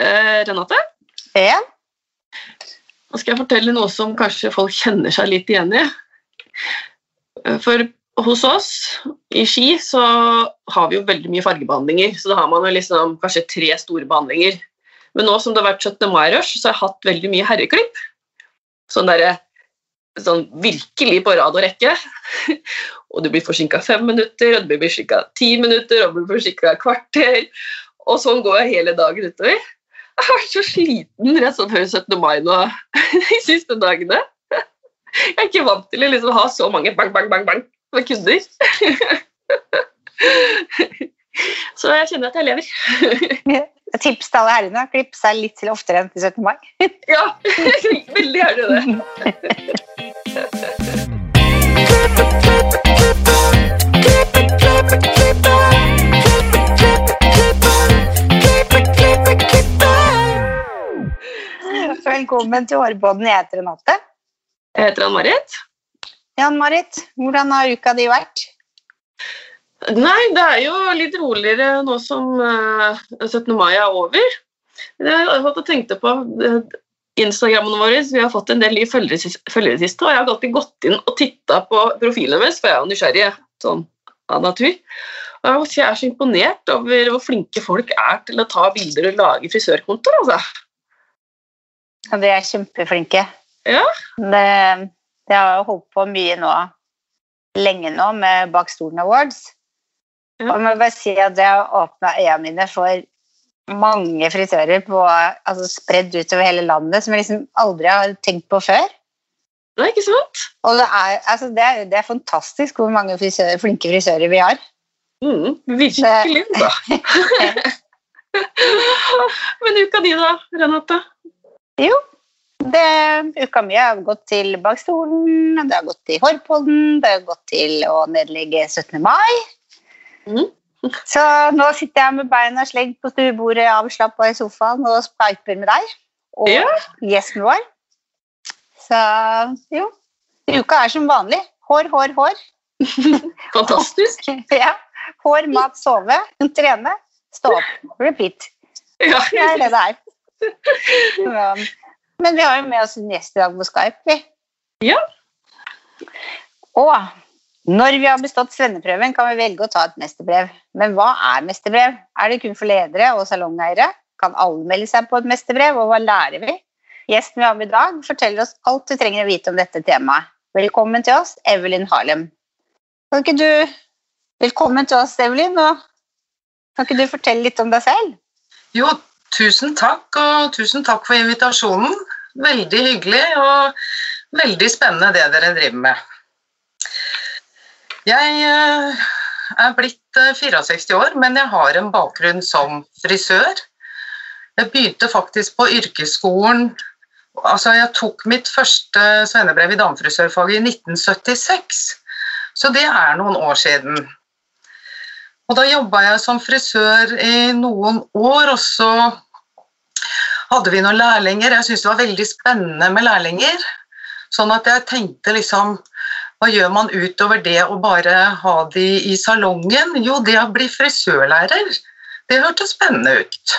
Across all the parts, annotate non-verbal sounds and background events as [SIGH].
Eh, Renate, Ja. nå skal jeg fortelle noe som kanskje folk kjenner seg litt igjen i. Eh, For hos oss i Ski så har vi jo veldig mye fargebehandlinger, så da har man jo liksom kanskje tre store behandlinger. Men nå som det har vært 17. mai-rush, så har jeg hatt veldig mye herreklipp. Sånn derre sånn virkelig på rad og rekke. [LAUGHS] Og du blir forsinka fem minutter, og du blir forsinka ti minutter, og du blir forsinka et kvarter. Og sånn går jeg hele dagen utover. Jeg har vært så sliten rett sånn før 17. mai nå [LAUGHS] de siste dagene. Jeg er ikke vant til å liksom ha så mange bang, bang, bang, bang med kunder. [LAUGHS] Så jeg kjenner at jeg lever. [LAUGHS] Tips til alle herrene klipp seg litt til oftere enn til 17. mai. Ja, veldig gjerne det. Velkommen til Hårbånden. Jeg heter Renate. Jeg heter Ann-Marit. Ann-Marit, hvordan har uka di vært? Nei, det er jo litt roligere nå som eh, 17. mai er over. Jeg har fått og tenkte på eh, Instagrammen vår. Vi har fått en del nye følgere siste, og jeg har alltid gått inn og titta på profilen deres, for jeg er jo nysgjerrig sånn av natur. Og jeg er så imponert over hvor flinke folk er til å ta bilder og lage frisørkontoer. Altså. Ja, De er kjempeflinke. Ja. Det, det har holdt på mye nå, lenge nå, med Bak stolen awards. Ja. Og jeg må bare si at det har åpna øynene mine for mange frisører på, altså spredd utover hele landet som jeg liksom aldri har tenkt på før. Det er ikke sant? Og det er, altså det er, det er fantastisk hvor mange frisører, flinke frisører vi har. Mm, virkelig, da. [LAUGHS] [LAUGHS] Men uka di, da, Renate? Jo, det, uka mi har gått til Bak stolen, det har gått til Hårpodden, det har gått til å nedlegge 17. mai. Mm. [LAUGHS] Så nå sitter jeg med beina slengt på stuebordet, avslappa i sofaen og spiper med deg og Ja. gjesten vår. Så jo, uka er som vanlig. Hår, hår, hår. [LAUGHS] Fantastisk. [LAUGHS] Ja. Hår, mat, sove, trene, stå opp. Repeat. Ja. Det er det det er. Ja. Men vi har jo med oss en gjest i dag på Skype, vi. Ja. Og når vi har bestått svenneprøven, kan vi velge å ta et mesterbrev. Men hva er mesterbrev? Er det kun for ledere og salongeiere? Kan alle melde seg på et mesterbrev, og hva lærer vi? Gjesten vi har med i dag, forteller oss alt du trenger å vite om dette temaet. Velkommen til oss, Evelyn Harlem. Kan ikke du Velkommen til oss, Evelyn. Og kan ikke du fortelle litt om deg selv? Jo, tusen takk, og tusen takk for invitasjonen. Veldig hyggelig og veldig spennende det dere driver med. Jeg eh, er blitt eh, 64 år, men jeg har en bakgrunn som frisør. Jeg begynte faktisk på yrkesskolen Altså, jeg tok mitt første svennebrev i damefrisørfaget i 1976, så det er noen år siden. Og da jobba jeg som frisør i noen år, og så hadde vi noen lærlinger. Jeg syntes det var veldig spennende med lærlinger. Sånn at jeg tenkte liksom Hva gjør man utover det å bare ha de i salongen? Jo, det å bli frisørlærer. Det hørtes spennende ut.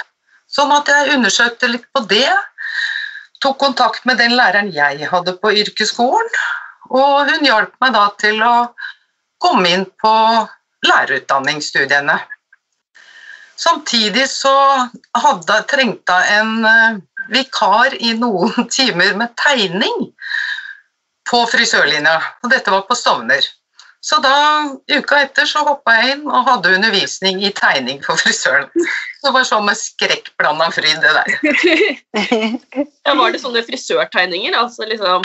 Sånn at jeg undersøkte litt på det. Tok kontakt med den læreren jeg hadde på yrkesskolen, og hun hjalp meg da til å komme inn på lærerutdanningsstudiene. Samtidig så hadde, trengte jeg en eh, vikar i noen [LAUGHS] timer med tegning på frisørlinja, og dette var på Stovner. Så da, uka etter så hoppa jeg inn og hadde undervisning i tegning for [LAUGHS] frisøren. Det var sånn med skrekkblanda fryd, det der. [LAUGHS] Ja, var det sånne frisørtegninger? Altså liksom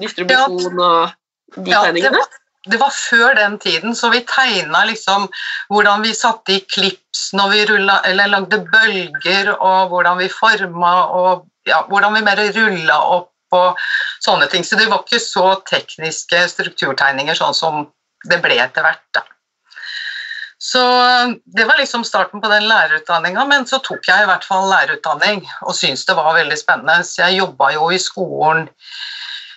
distribusjon og de Ja, det tegningene? var, det var før den tiden, så vi tegna liksom hvordan vi satte i klips når vi rulla, eller lagde bølger, og hvordan vi forma, og ja, hvordan vi mer rulla opp og sånne ting. Så det var ikke så tekniske strukturtegninger sånn som det ble etter hvert. da. Så det var liksom starten på den lærerutdanninga, men så tok jeg i hvert fall lærerutdanning og syntes det var veldig spennende. Så jeg jobba jo i skolen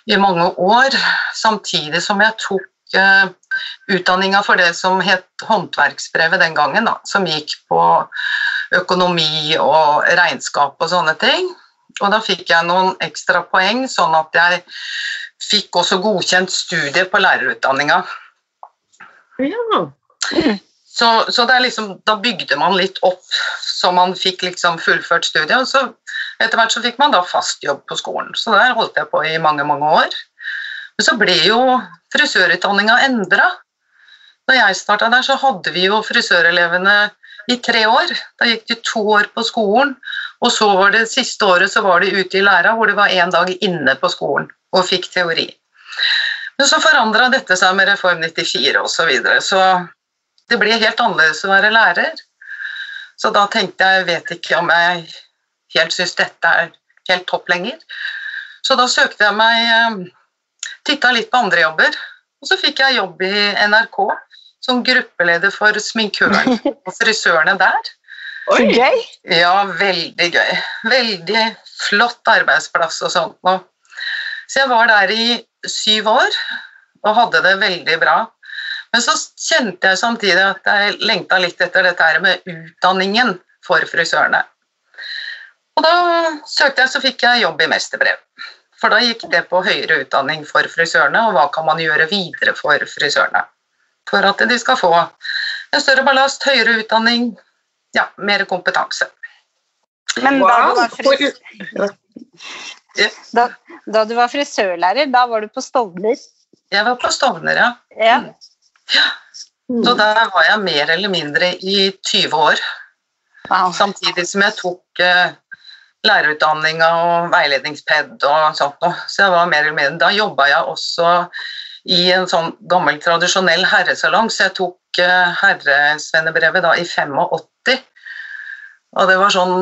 i mange år, samtidig som jeg tok utdanninga for det som het håndverksbrevet den gangen, da, som gikk på økonomi og regnskap og sånne ting. Og da fikk jeg noen ekstra poeng, sånn at jeg fikk også godkjent studie på lærerutdanninga. Ja. Så, så det er liksom, da bygde man litt opp så man fikk liksom fullført studiet. Og så etter hvert så fikk man da fast jobb på skolen. Så der holdt jeg på i mange, mange år. Men så ble jo frisørutdanninga endra. Da jeg starta der, så hadde vi jo frisørelevene i tre år. Da gikk de to år på skolen, og så var det siste året så var de ute i læra, hvor det var én dag inne på skolen og fikk teori. Men så forandra dette seg med Reform 94 osv. Så, videre, så det ble helt annerledes å være lærer. Så da tenkte jeg vet ikke om jeg helt syns dette er helt topp lenger. Så da søkte jeg meg Titta litt på andre jobber, og så fikk jeg jobb i NRK som gruppeleder for sminkøren [LAUGHS] og frisørene der. Så gøy! Ja, veldig gøy. Veldig flott arbeidsplass og sånt. Så jeg var der i syv år og hadde det veldig bra. Men så kjente jeg samtidig at jeg lengta litt etter dette her med utdanningen for frisørene. Og da søkte jeg, så fikk jeg jobb i mesterbrev. For da gikk det på høyere utdanning for frisørene, og hva kan man gjøre videre for frisørene? For at de skal få en større ballast, høyere utdanning, ja, mer kompetanse. Men da, du da, da du var frisørlærer, da var du på Stovner? Jeg var på Stovner, ja. Ja. Så der var jeg mer eller mindre i 20 år. Wow. Samtidig som jeg tok eh, lærerutdanninga og veiledningsped og sånt noe. Så jeg var mer eller mindre Da jobba jeg også i en sånn gammel, tradisjonell herresalong, så jeg tok eh, herresvennebrevet da i 85. Og det var sånn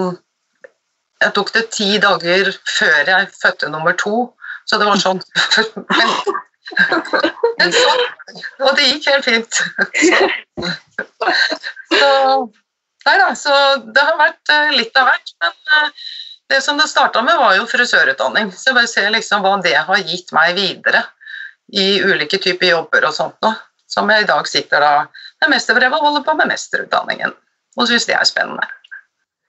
Jeg tok det ti dager før jeg fødte nummer to, så det var sånn [LAUGHS] Men, men så, Og det gikk helt fint. [LAUGHS] Så, nei da, så det har vært eh, litt av hvert. Men eh, det som det starta med, var jo frisørutdanning. Så jeg bare ser liksom hva det har gitt meg videre i ulike typer jobber og sånt noe. Som jeg i dag sitter da med mesterbrev og holder på med mesterutdanningen. Og syns det er spennende.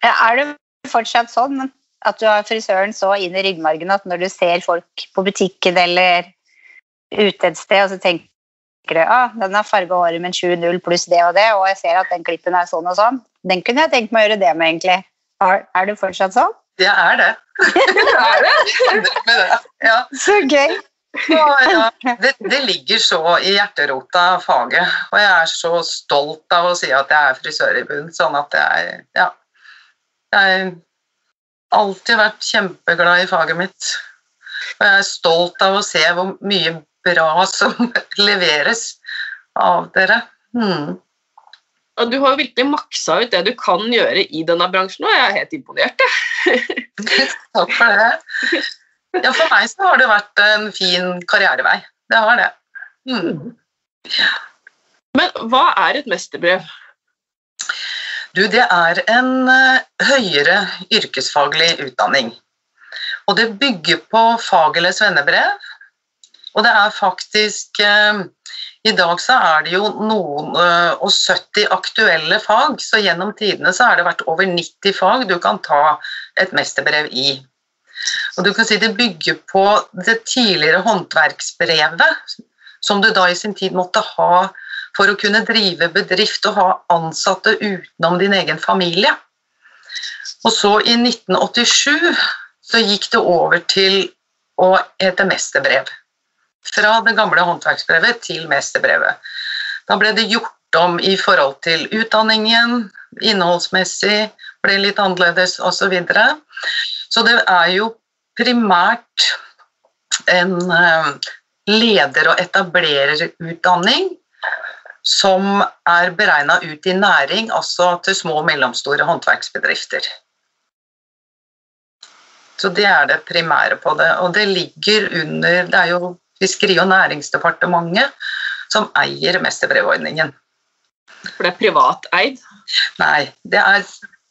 Er det fortsatt sånn at du har frisøren så inn i ryggmargen at når du ser folk på butikken eller ute et sted, og så tenker du ah, den har farga håret med en 7-0 pluss det og det, og jeg ser at den klippen er sånn og sånn, den kunne jeg tenkt meg å gjøre det med, egentlig. Er, du fortsatt sånn? Det er det. Er det? Med [LAUGHS] det. Ja. Så gøy! Ja, ja. Det, det ligger så i hjerterota av faget, og jeg er så stolt av å si at jeg er frisør i bunn. Sånn at jeg Ja. Jeg har alltid vært kjempeglad i faget mitt. Og jeg er stolt av å se hvor mye bra som [LAUGHS] leveres av dere. Hmm. Du har jo virkelig maksa ut det du kan gjøre i denne bransjen, og jeg er helt imponert. [LAUGHS] Takk for det. Ja, for meg så har det vært en fin karrierevei. Det har det. Mm. Men hva er et mesterbrev? Du, det er en eh, høyere yrkesfaglig utdanning. Og det bygger på fag- eller svennebrev. Og det er faktisk eh, I dag så er det jo noen eh, og 70 aktuelle fag, så gjennom tidene så har det vært over 90 fag du kan ta et mesterbrev i. Og du kan si Det bygger på det tidligere håndverksbrevet, som du da i sin tid måtte ha for å kunne drive bedrift og ha ansatte utenom din egen familie. Og så i 1987 så gikk det over til å hete mesterbrev. Fra det gamle håndverksbrevet til mesterbrevet. Da ble det gjort om i forhold til utdanningen, innholdsmessig ble litt annerledes osv. Så, videre. så det er jo primært en eh, leder- og etablererutdanning som er beregna ut i næring, altså til små og mellomstore håndverksbedrifter. Så det er det primære på det. Og det ligger under Det er jo Fiskeri- og næringsdepartementet som eier mesterbrevordningen. For det er privateid. Nei, det er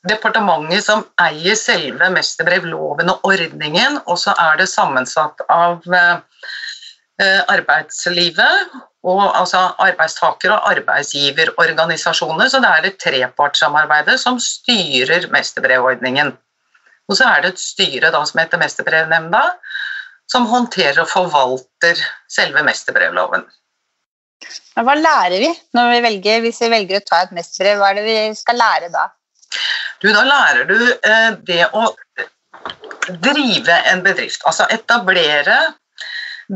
departementet som eier selve mesterbrevloven og ordningen, og så er det sammensatt av eh, arbeidslivet og altså arbeidstaker- og arbeidsgiverorganisasjoner, så det er et trepartssamarbeid som styrer mesterbrevordningen. Og så er det et styre da, som heter Mesterbrevnemnda, som håndterer og forvalter selve mesterbrevloven. Men hva lærer vi når vi velger, hvis vi velger å ta et mesterbrev? Hva er det vi skal lære da? Du, da lærer du eh, det å drive en bedrift. Altså etablere,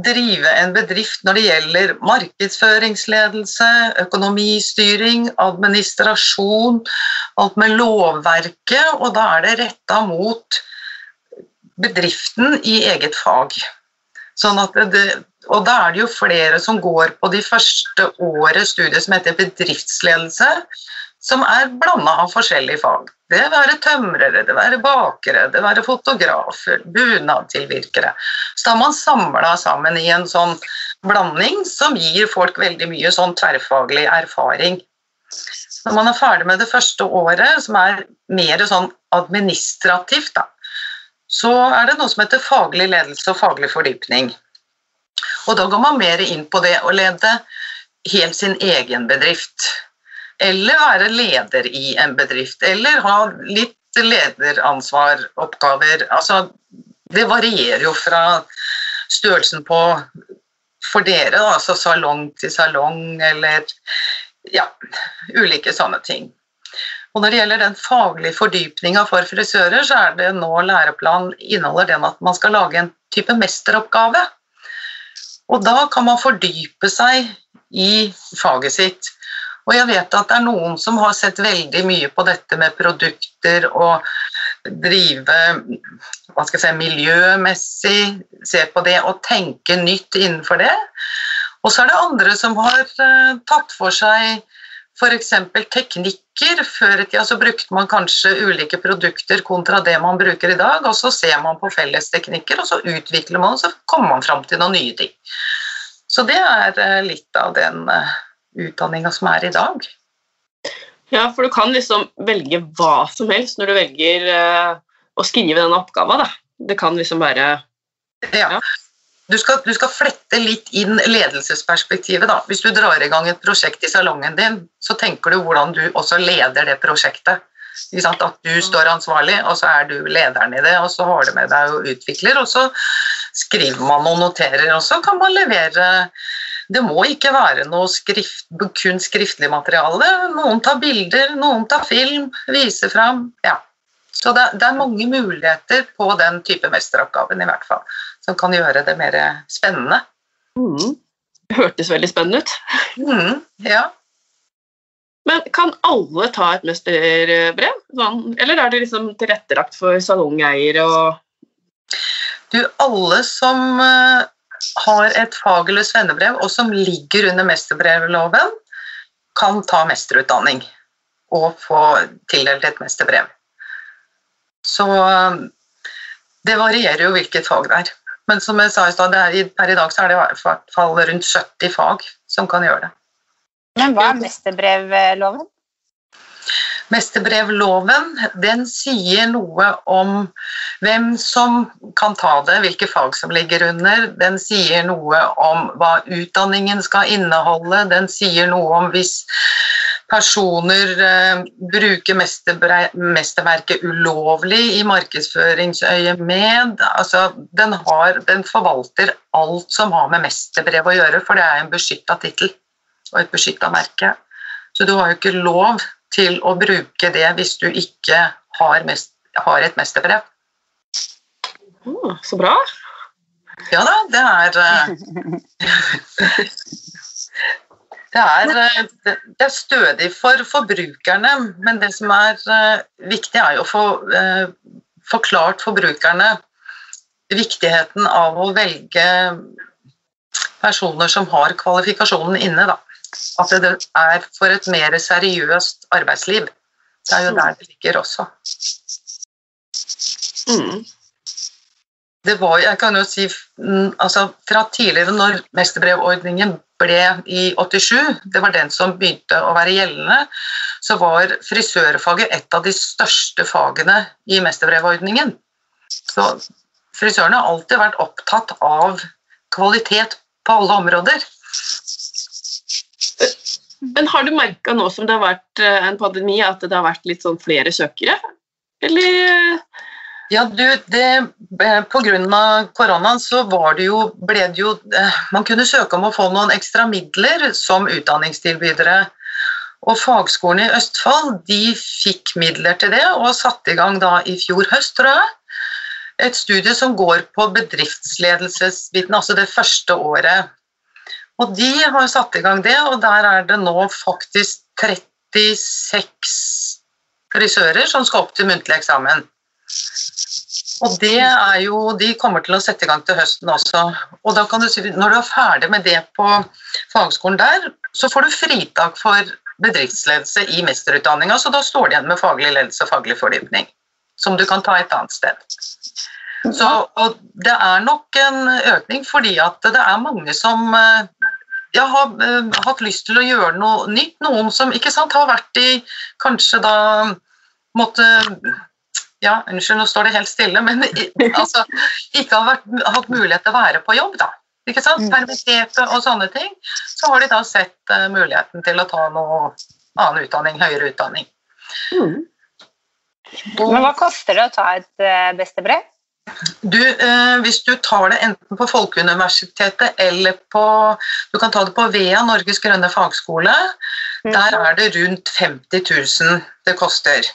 drive en bedrift når det gjelder markedsføringsledelse, økonomistyring, administrasjon, alt med lovverket, og da er det retta mot bedriften i eget fag. Sånn det, og da er det jo flere som går på de første året studiet som heter bedriftsledelse, som er blanda av forskjellige fag. Det være tømrere, det være bakere, det være fotografer, bunadtilvirkere. Så da har man samla sammen i en sånn blanding som gir folk veldig mye sånn tverrfaglig erfaring. Når man er ferdig med det første året, som er mer sånn administrativt, da, så er det noe som heter faglig ledelse og faglig fordypning. Og da går man mer inn på det å lede helt sin egen bedrift. Eller være leder i en bedrift, eller ha litt lederansvaroppgaver. Altså, det varierer jo fra størrelsen på for dere, altså salong til salong, eller ja, ulike sånne ting. Og Når det gjelder den faglige fordypninga for frisører, så er det nå læreplan inneholder den at man skal lage en type mesteroppgave. Og da kan man fordype seg i faget sitt. Og jeg vet at det er noen som har sett veldig mye på dette med produkter og drive hva skal jeg si, miljømessig, se på det og tenke nytt innenfor det. Og så er det andre som har uh, tatt for seg f.eks. teknikker. Før i tida så brukte man kanskje ulike produkter kontra det man bruker i dag, og så ser man på fellesteknikker, og så utvikler man, og så kommer man fram til noen nye ting. Så det er uh, litt av den uh, utdanninga som er i dag. Ja, for du kan liksom velge hva som helst når du velger uh, å skrive denne oppgava. Da. Det kan liksom være Ja. ja. Du, skal, du skal, flette litt inn ledelsesperspektivet. da. Hvis du drar i gang et prosjekt i salongen din, så tenker du hvordan du også leder det prosjektet. At du står ansvarlig, og så er du lederen i det, og så har du med deg og utvikler, og så skriver man og noterer, og så kan man levere det må ikke være noe skrift, kun skriftlig materiale. Noen tar bilder, noen tar film, viser fram. Ja. Så det, det, er mange muligheter på den type mesteroppgaven i hvert fall, som kan gjøre det mer spennende. Mm. Det hørtes veldig spennende ut. Mm, ja. Men kan alle ta et mesterbrev? Sånn, eller er det liksom tilrettelagt for salongeier og Du, alle som eh, har et fag- eller svennebrev, og som ligger under mesterbrevloven, kan ta mesterutdanning og få tildelt et mesterbrev. Så det varierer jo hvilket fag det er. Men som jeg sa i stad, per i dag så er det i hvert fall rundt 70 fag som kan gjøre det. Men hva er mesterbrevloven? Mesterbrevloven den sier noe om hvem som kan ta det, hvilke fag som ligger under. Den sier noe om hva utdanningen skal inneholde. Den sier noe om hvis personer eh, bruker mesterverket ulovlig i markedsføringsøyemed. Altså, den, har, den forvalter alt som har med mesterbrev å gjøre, for det er en beskytta tittel og et beskytta merke. Så du har jo ikke lov til å bruke det hvis du ikke har, mest, har et mesterbrev. Oh, så bra. Ja da, det er eh, [LAUGHS] det er, eh, det er stødig for forbrukerne, men det som er eh, viktig, er jo å få forklart forbrukerne viktigheten av å velge personer som har kvalifikasjonen inne. Da. At det er for et mer seriøst arbeidsliv. Det er jo der det ligger også. Mm. Det var, jeg kan jo si, mm, altså Fra tidligere, når mesterbrevordningen ble i 87, det var den som begynte å være gjeldende, så var frisørfaget et av de største fagene i mesterbrevordningen. Så frisørene har alltid vært opptatt av kvalitet på alle områder. Men har du merka nå som det har vært eh, en pandemi, at det har vært litt sånn flere søkere? Eller Ja, du, det, eh, på grunn av koronaen så var det jo, ble det jo eh, Man kunne søke om å få noen ekstra midler som utdanningstilbydere. Og Fagskolen i Østfold de fikk midler til det og satte i gang da i fjor høst, tror jeg, et studie som går på bedriftsledelsesbiten, altså det første året. Og de har satt i gang det, og der er det nå faktisk 36 frisører som skal opp til muntlig eksamen. Og det er jo, De kommer til å sette i gang til høsten også. Og da kan du si, Når du er ferdig med det på fagskolen der, så får du fritak for bedriftsledelse i mesterutdanninga, så da står det igjen med faglig ledelse og faglig fordypning, som du kan ta et annet sted. Så, og det er nok en økning fordi at det er mange som eh, ja, har uh, hatt lyst til å gjøre noe nytt. Noen som ikke sant, har vært i Kanskje da måtte ja, Unnskyld, nå står det helt stille, men altså, ikke har vært, hatt mulighet til å være på jobb. da. Ikke sant? Mm. Permitterte og sånne ting. Så har de da sett uh, muligheten til å ta noe annen utdanning, høyere utdanning. mm. Men hva koster det å ta et uh, bestebrev? Du, eh, hvis du tar det enten på Folkeuniversitetet eller på Du kan ta det på VEA, Norges grønne fagskole. Der er det rundt 50 000 det koster.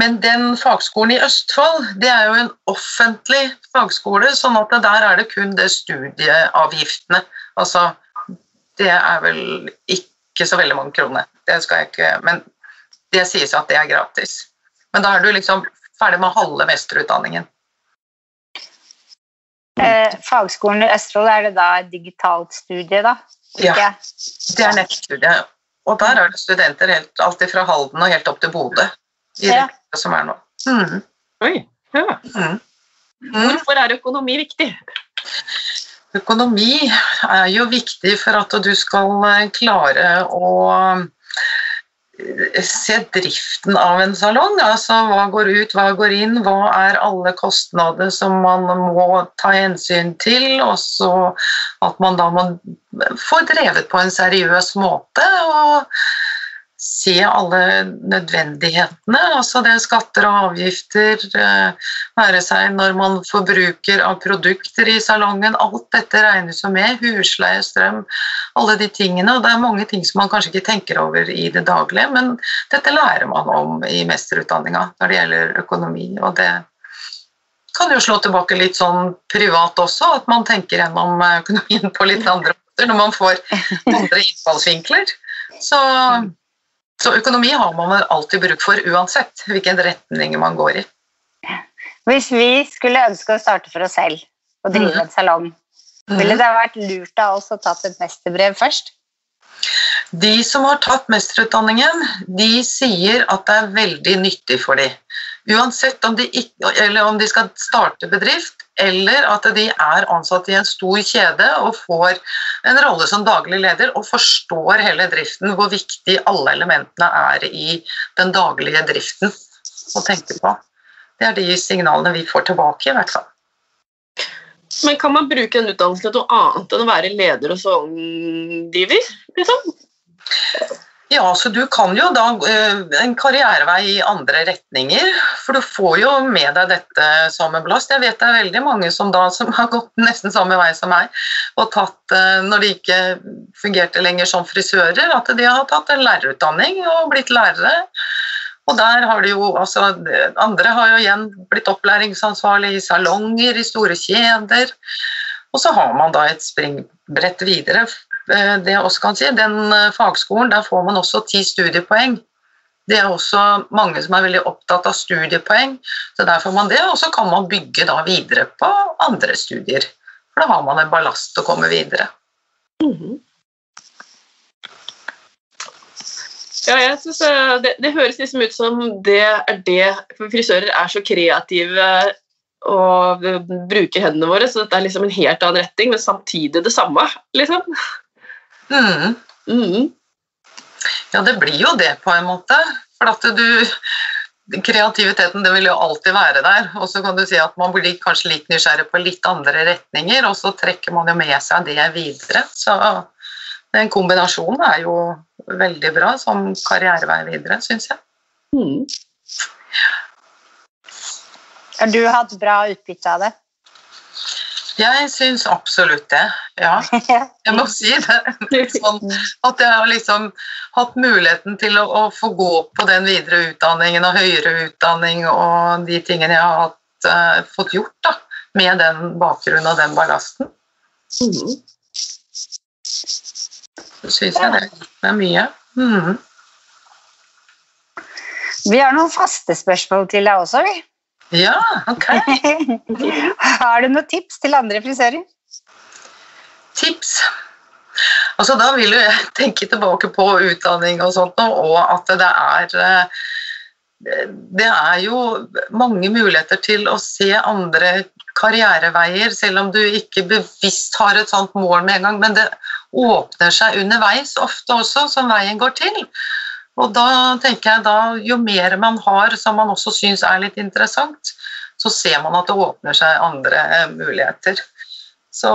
Men den fagskolen i Østfold, det er jo en offentlig fagskole, sånn at der er det kun det studieavgiftene. Altså, det er vel ikke så veldig mange kroner. Det skal jeg ikke Men det sies at det er gratis. Men da er du liksom ferdig med halve mesterutdanningen. Eh, fagskolen i Østfold, er det da et digitalt studie, da? Ja. Det er nettstudie. Og der er det studenter helt, alt fra Halden og helt opp til Bodø. I Ja. det som er nå. Mm. Oi. Ja. Mm. Mhm. Hvorfor er økonomi viktig? Økonomi er jo viktig for at du skal eh, klare å eh, se driften av en salong. Altså hva går ut, hva går inn, hva er alle kostnader som man må ta hensyn til, og så at man da må få drevet på en seriøs måte. og se alle nødvendighetene, altså det er skatter og avgifter, eh, være seg når man forbruker av produkter i salongen, alt dette regnes jo med, husleie, strøm, alle de tingene, og det er mange ting som man kanskje ikke tenker over i det daglige, men dette lærer man om i mesterutdanninga når det gjelder økonomi, og det kan jo slå tilbake litt sånn privat også, at man tenker gjennom økonomien på litt andre måter når man får andre innfallsvinkler. Så så økonomi har man alltid bruk for uansett hvilken retning man går i. Hvis vi skulle ønske å starte for oss selv og drive mm. en salong, ville det vært lurt av oss å tatt et mesterbrev først? De som har tatt mesterutdanningen, de sier at det er veldig nyttig for dem. Uansett om de, ikke, om de skal starte bedrift, eller at de er ansatt i en stor kjede og får en rolle som daglig leder og forstår hele driften, hvor viktig alle elementene er i den daglige driften å tenke på. Det er de signalene vi får tilbake, i hvert fall. Men kan man bruke en utdannelse til noe annet enn å være leder og salongdriver? Liksom? Ja, så du kan jo da eh, en karrierevei i andre retninger, for du får jo med deg dette som en blast. Jeg vet det er veldig mange som da som har gått nesten samme vei som meg, og tatt, eh, når de ikke fungerte lenger som frisører, at de har tatt en lærerutdanning og blitt lærere. Og der har de jo, altså, Andre har jo igjen blitt opplæringsansvarlig i salonger, i store kjeder. Og så har man da et springbrett videre. Eh, Det jeg også kan si, Den eh, fagskolen, der får man også ti studiepoeng. Det er også mange som er veldig opptatt av studiepoeng, så der får man det. Og så kan man bygge da videre på andre studier. For da har man en ballast å komme videre. Mhm. Ja, jeg synes eh, det, det høres liksom ut som det er det For frisører er så kreative og bruker hendene våre, så dette er liksom en helt annen retning, men samtidig det samme. liksom. Mm. Mm. Ja, det blir jo det på en måte. For at du Kreativiteten det vil jo alltid være der. Og så kan du si at man blir kanskje litt nysgjerrig på litt andre retninger, og så trekker man jo med seg det videre. Så Den kombinasjonen er jo veldig bra som karrierevei videre, syns jeg. Mm. Har du hatt bra utbytte av det? Jeg syns absolutt det, ja. [LAUGHS] Jeg må si det. Sånn at jeg har liksom hatt muligheten til å, å, få gå på den videre utdanningen og høyere utdanning og de tingene jeg har hatt, uh, fått gjort da, med den bakgrunnen og den ballasten. Mm. Så syns jeg det er mye. Mm. Vi har noen faste spørsmål til deg også, vi. Ja, ok. [LAUGHS] har du noen tips til andre frisører? Tips? Altså, da vil jo jeg tenke tilbake på utdanning og sånt, og at det er eh, det er jo mange muligheter til å se andre karriereveier, selv om du ikke bevisst har et sånt mål med en gang. Men det åpner seg underveis ofte også, som veien går til. Og da tenker jeg da, jo mer man har som man også syns er litt interessant, så ser man at det åpner seg andre muligheter. Så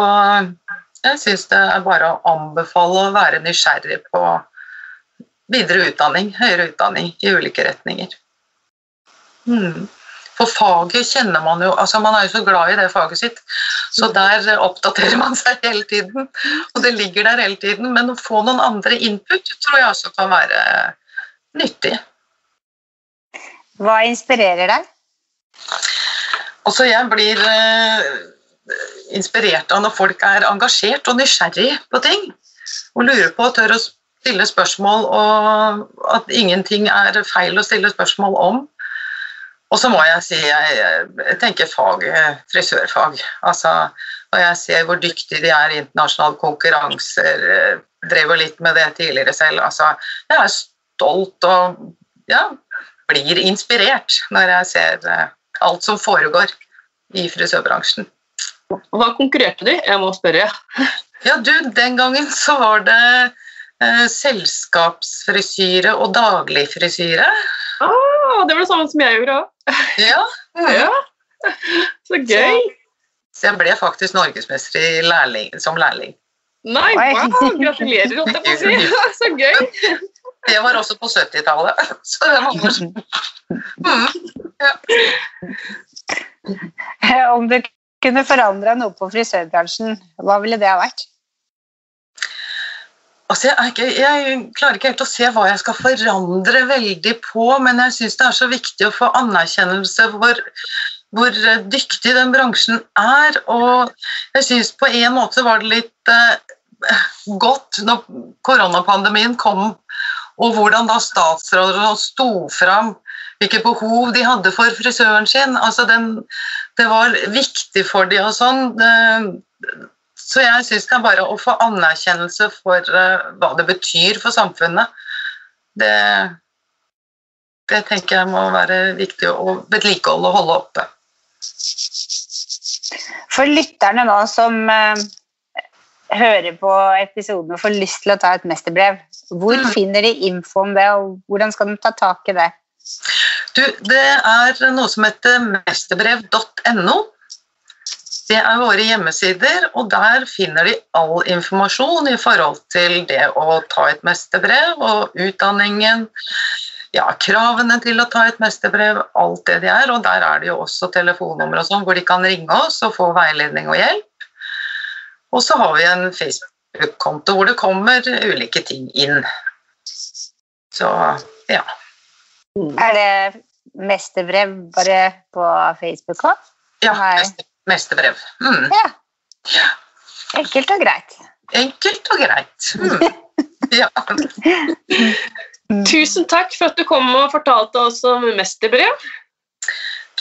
jeg syns det er bare å anbefale å være nysgjerrig på videre utdanning, høyere utdanning i ulike retninger. Hmm. For faget kjenner man jo altså Man er jo så glad i det faget sitt, så der oppdaterer man seg hele tiden. Og det ligger der hele tiden, men å få noen andre input tror jeg også kan være nyttig. Hva inspirerer deg? Altså, jeg blir eh, inspirert av når folk er engasjert og nysgjerrig på ting. Og lurer på og tør å stille spørsmål, og at ingenting er feil å stille spørsmål om. Og så må jeg si jeg, jeg tenker fag, frisørfag. Altså, når jeg ser hvor dyktige de er i internasjonale konkurranser, eh, drev jo litt med det tidligere selv. Altså, jeg er stolt og ja, blir inspirert når jeg ser eh, alt som foregår i frisørbransjen. Hva konkurrerte de? Jeg må spørre. [LAUGHS] Ja, du, den gangen så var det eh, selskapsfrisyre og dagligfrisyre. Ah, det var det samme som jeg gjorde òg. Ja. [LAUGHS] ja. Så gøy. Så, så jeg ble faktisk norgesmester lærling, som lærling. Nei, wow, gratulerer, holdt jeg på å si. [LAUGHS] Så gøy. Det var også på 70-tallet. [LAUGHS] Så det var morsomt. Mm. Ja. Om du kunne forandra noe på frisørbransjen, hva ville det ha vært? Altså, jeg, ikke, jeg, klarer ikke helt å se hva jeg skal forandre veldig på, men jeg syns det er så viktig å få anerkjennelse for hvor dyktig den bransjen er. Og jeg syns på en måte var det litt eh, godt når koronapandemien kom og hvordan da statsrådene sto fram hvilke behov de hadde for frisøren sin. Altså den, det var viktig for dem og sånn. Så jeg syns det er bare å få anerkjennelse for uh, hva det betyr for samfunnet. Det, det tenker jeg må være viktig å vedlikeholde og holde oppe. For lytterne nå som uh, hører på episoden og får lyst til å ta et mesterbrev, hvor mm. finner de info om det, og hvordan skal de ta tak i det? Du, det er noe som heter mesterbrev.no. Det er våre hjemmesider, og der finner de all informasjon i forhold til det å ta et mesterbrev og utdanningen, ja, kravene til å ta et mesterbrev, alt det de er. Og der er det jo også telefonnummer og sånn hvor de kan ringe oss og få veiledning og hjelp. Og så har vi en Facebook-konto hvor det kommer ulike ting inn. Så ja. Er det mesterbrev bare på Facebook òg? Ja, mesterbrev. Mm. Ja. Enkelt og greit. Enkelt og greit. Mm. [LAUGHS] Ja. Tusen takk for at du kom og fortalte oss om mesterbrev.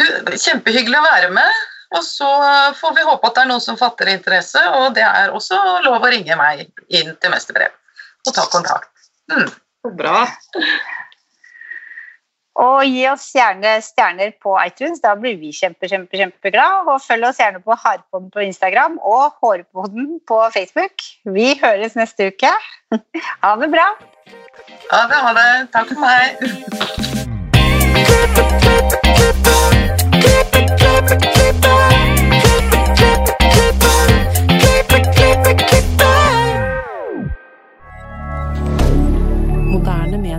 Du, kjempehyggelig å være med. Og så får vi håpe at det er noen som fatter interesse, og det er også lov å ringe meg inn til Mesterbrev og ta kontakt. Mm. Bra. Og gi oss gjerne stjerner på iTunes, da blir vi kjempe, kjempe, kjempeglad. Og følg oss gjerne på Harpodden på Instagram og Hårpodden på Facebook. Vi høres neste uke. [LAUGHS] Ha det bra. Ha det, ha det. Takk for meg.